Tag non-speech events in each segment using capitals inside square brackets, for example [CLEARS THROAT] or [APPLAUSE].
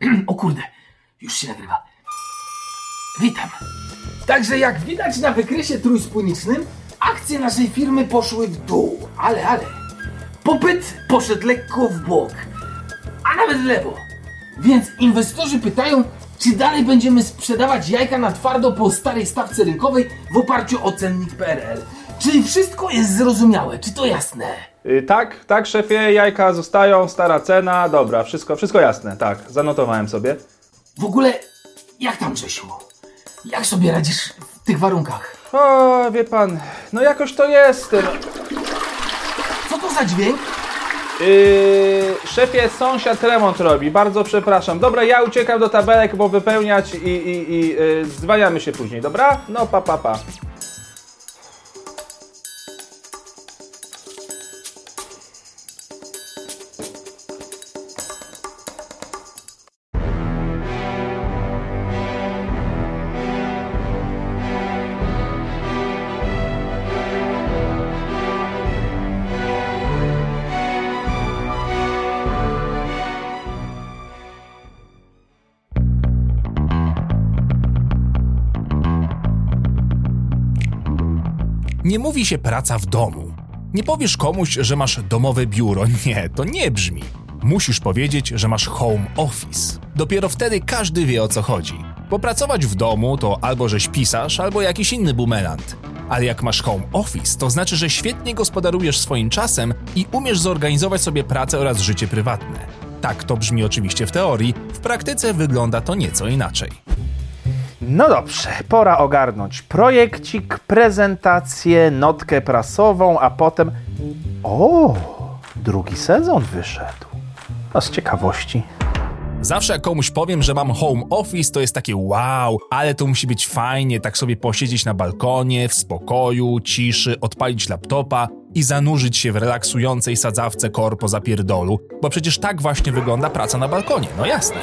[CLEARS THROAT] o kurde, już się nagrywa. Witam. Także jak widać na wykresie trójspójnicznym, akcje naszej firmy poszły w dół, ale, ale. Popyt poszedł lekko w bok, a nawet w lewo. Więc inwestorzy pytają, czy dalej będziemy sprzedawać jajka na twardo po starej stawce rynkowej w oparciu o cennik PRL. Czy wszystko jest zrozumiałe? Czy to jasne? Y, tak, tak, szefie, jajka zostają, stara cena, dobra, wszystko, wszystko jasne, tak, zanotowałem sobie. W ogóle, jak tam Czesiu? Jak sobie radzisz w tych warunkach? O, wie pan, no jakoś to jest. No. Co to za dźwięk? Yy, szefie, sąsiad remont robi, bardzo przepraszam. Dobra, ja uciekam do tabelek, bo wypełniać i, i, i yy, zwaniamy się później, dobra? No, pa, pa, pa. Nie mówi się praca w domu. Nie powiesz komuś, że masz domowe biuro. [LAUGHS] Nie, to nie brzmi. Musisz powiedzieć, że masz home office. Dopiero wtedy każdy wie o co chodzi. Popracować w domu to albo żeś pisarz, albo jakiś inny bumelant. Ale jak masz home office, to znaczy, że świetnie gospodarujesz swoim czasem i umiesz zorganizować sobie pracę oraz życie prywatne. Tak to brzmi oczywiście w teorii, w praktyce wygląda to nieco inaczej. No dobrze, pora ogarnąć projekcik, prezentację, notkę prasową, a potem... O, drugi sezon wyszedł. No z ciekawości. Zawsze jak komuś powiem, że mam home office, to jest takie wow, ale to musi być fajnie, tak sobie posiedzieć na balkonie, w spokoju, ciszy, odpalić laptopa i zanurzyć się w relaksującej sadzawce korpo zapierdolu, bo przecież tak właśnie wygląda praca na balkonie, no jasne.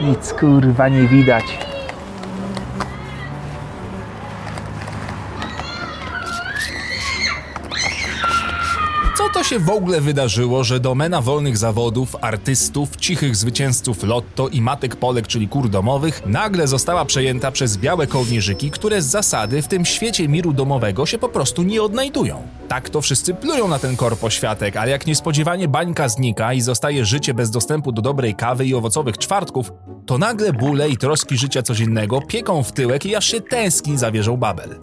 Nic kurwa nie widać. To się w ogóle wydarzyło, że domena wolnych zawodów, artystów, cichych zwycięzców lotto i matek Polek, czyli kur domowych, nagle została przejęta przez białe kołnierzyki, które z zasady w tym świecie miru domowego się po prostu nie odnajdują. Tak to wszyscy plują na ten korpo światek, ale jak niespodziewanie bańka znika i zostaje życie bez dostępu do dobrej kawy i owocowych czwartków, to nagle bóle i troski życia codziennego pieką w tyłek i aż się tęskni za wieżą Babel.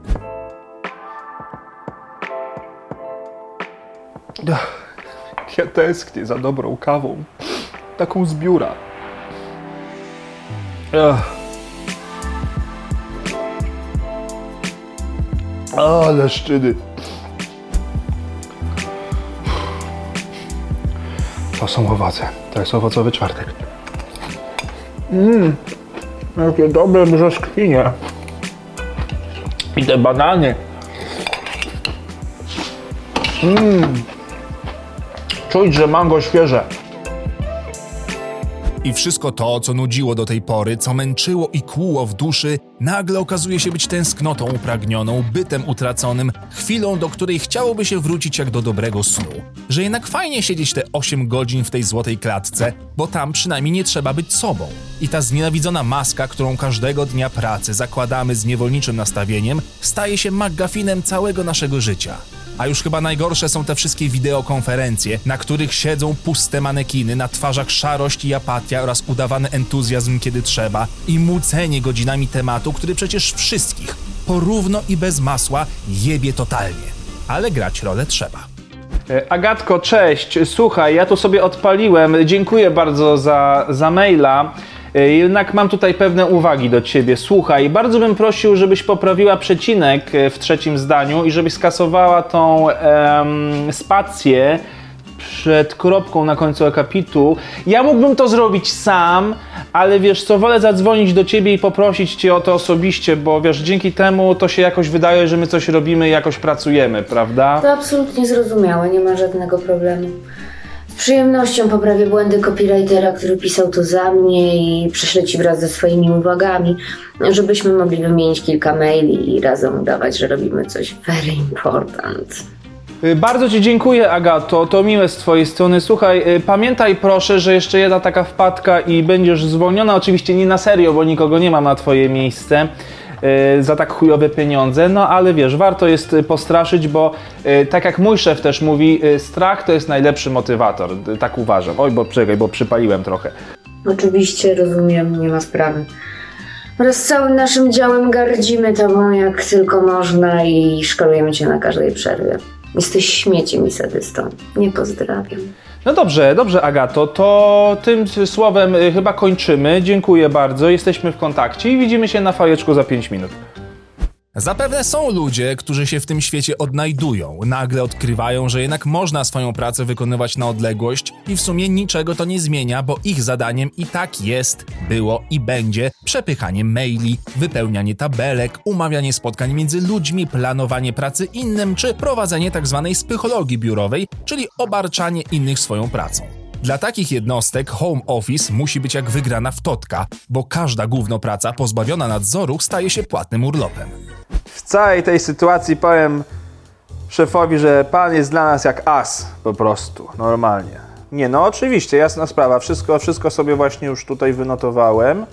Ja tęsknię za dobrą kawą. Taką z biura. Ech. Ale szczydy. To są owoce. To jest owocowy czwartek. Mmm, jakie dobre brzoskwinie. I te banany. Czuć, że mango świeże. I wszystko to, co nudziło do tej pory, co męczyło i kłuło w duszy, nagle okazuje się być tęsknotą upragnioną, bytem utraconym, chwilą, do której chciałoby się wrócić jak do dobrego snu. Że jednak fajnie siedzieć te 8 godzin w tej złotej klatce, bo tam przynajmniej nie trzeba być sobą. I ta znienawidzona maska, którą każdego dnia pracy zakładamy z niewolniczym nastawieniem, staje się magafinem całego naszego życia. A już chyba najgorsze są te wszystkie wideokonferencje, na których siedzą puste manekiny, na twarzach szarość i apatia oraz udawany entuzjazm kiedy trzeba i mucenie godzinami tematu, który przecież wszystkich, porówno i bez masła, jebie totalnie. Ale grać rolę trzeba. E, Agatko, cześć. Słuchaj, ja tu sobie odpaliłem. Dziękuję bardzo za, za maila. E, Jednak mam tutaj pewne uwagi do ciebie. Słuchaj, bardzo bym prosił, żebyś poprawiła przecinek e, w trzecim zdaniu i żebyś skasowała tą em, spację przed kropką na końcu akapitu. Ja mógłbym to zrobić sam, ale wiesz co, wolę zadzwonić do ciebie i poprosić cię o to osobiście, bo wiesz, dzięki temu to się jakoś wydaje, że my coś robimy i jakoś pracujemy, prawda? To absolutnie zrozumiałe, nie ma żadnego problemu. Przyjemnością poprawię błędy copywritera, który pisał to za mnie i prześlę ci wraz ze swoimi uwagami, żebyśmy mogli wymienić kilka maili i razem udawać, że robimy coś very important. Y, Bardzo Ci dziękuję, Agato. To miłe z Twojej strony. Słuchaj, y, pamiętaj proszę, że jeszcze jedna taka wpadka i będziesz zwolniona. Oczywiście nie na serio, bo nikogo nie mam na Twoje miejsce za tak chujowe pieniądze. No ale wiesz, warto jest y, postraszyć, bo y, tak jak mój szef też mówi, strach to jest najlepszy motywator. Tak uważam. Oj, bo czekaj, bo przypaliłem trochę. Oczywiście, rozumiem, nie ma sprawy. Wraz z całym naszym działem gardzimy tobą jak tylko można i szkalujemy cię na każdej przerwie. Jesteś śmieciem i sadystą. Nie pozdrawiam. No dobrze, dobrze, Agato. To tym słowem y, chyba kończymy. Dziękuję bardzo. Jesteśmy w kontakcie i widzimy się na fajeczku za 5 minut. Zapewne są ludzie, którzy się w tym świecie odnajdują, nagle odkrywają, że jednak można swoją pracę wykonywać na odległość i w sumie niczego to nie zmienia, bo ich zadaniem i tak jest, było i będzie przepychanie maili, wypełnianie tabelek, umawianie spotkań między ludźmi, planowanie pracy innym czy prowadzenie tzw. psychologii biurowej, czyli obarczanie innych swoją pracą. Dla takich jednostek home office musi być jak wygrana w totka, bo każda gównopraca pozbawiona nadzoru staje się płatnym urlopem. W całej tej sytuacji powiem szefowi, że pan jest dla nas jak as, po prostu, normalnie. Nie, no oczywiście, jasna sprawa, wszystko, wszystko sobie właśnie już tutaj wynotowałem.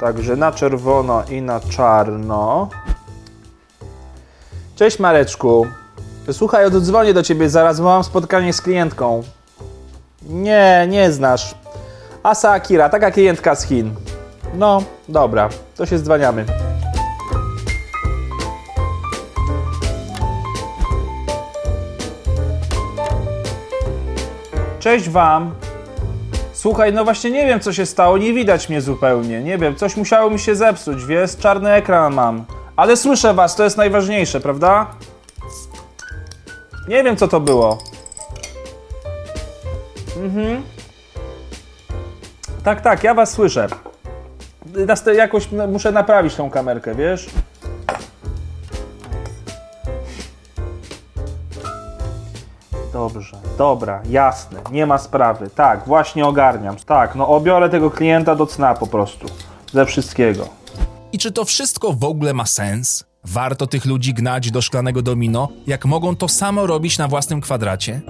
Także na czerwono i na czarno. Cześć Mareczku. Słuchaj, oddzwonię do ciebie zaraz, bo mam spotkanie z klientką. Nie, nie znasz. Asa Akira, taka klientka z Chin. No, dobra, to się dzwaniamy. Cześć wam. Słuchaj, no właśnie nie wiem co się stało, nie widać mnie zupełnie. Nie wiem, coś musiało mi się zepsuć, wiesz? Czarny ekran mam. Ale słyszę was, to jest najważniejsze, prawda? Nie wiem co to było. Mhm. Tak, tak, ja was słyszę. Jakoś muszę naprawić tą kamerkę, wiesz? Dobrze, dobra, jasne, nie ma sprawy. Tak, właśnie ogarniam. Tak, no obiorę tego klienta do cna po prostu. Ze wszystkiego. I czy to wszystko w ogóle ma sens? Warto tych ludzi gnać do szklanego domino, jak mogą to samo robić na własnym kwadracie?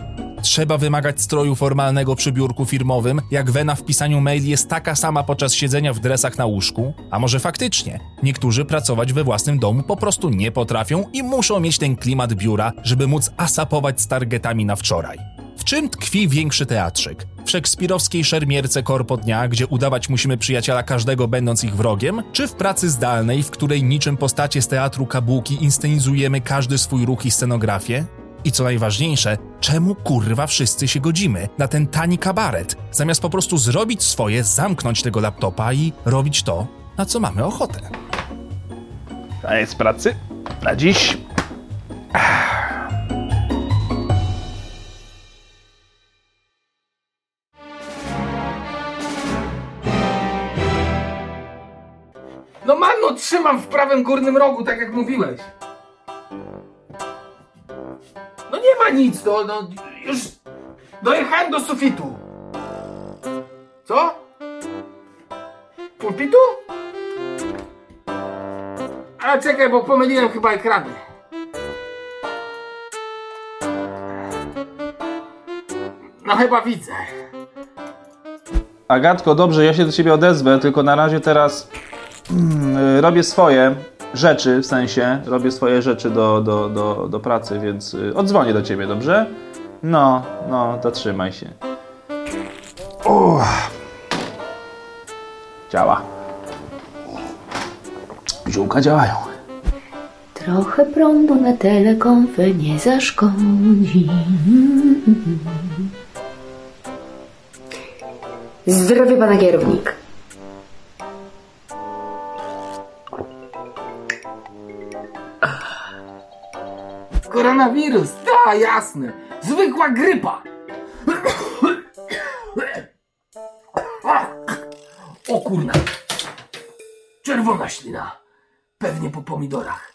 Trzeba wymagać stroju formalnego przy biurku firmowym, jak wena w pisaniu maili jest taka sama podczas siedzenia w dresach na łóżku? A może faktycznie, niektórzy pracować we własnym domu po prostu nie potrafią i muszą mieć ten klimat biura, żeby móc asapować z targetami na wczoraj. W czym tkwi większy teatrzyk? W szekspirowskiej szermierce korpo dnia, gdzie udawać musimy przyjaciela każdego będąc ich wrogiem? Czy w pracy zdalnej, w której niczym postacie z teatru kabuki inscenizujemy każdy swój ruch i scenografię? I co najważniejsze, czemu kurwa wszyscy się godzimy na ten tani kabaret, zamiast po prostu zrobić swoje, zamknąć tego laptopa i robić to, na co mamy ochotę? Koniec pracy. Na dziś. No mam, no trzymam w prawym górnym rogu, tak jak mówiłeś. Ma nic, no, no już dojechałem do sufitu. Co? Pulpitu? A czekaj, bo pomyliłem chyba ekrany. No chyba widzę. Agatko, dobrze, ja się do ciebie odezwę, tylko na razie teraz mm, robię swoje rzeczy, w sensie robię swoje rzeczy do, do, do, do pracy, więc y, odzwonię do ciebie, dobrze? No, no, to trzymaj się. Uff. Działa. Ziółka działają. Trochę prądu na telekonfę nie zaszkodzi. Zdrowie pana kierownik. Koronawirus, ta, jasne. Zwykła grypa. O kurna. Czerwona ślina. Pewnie po pomidorach.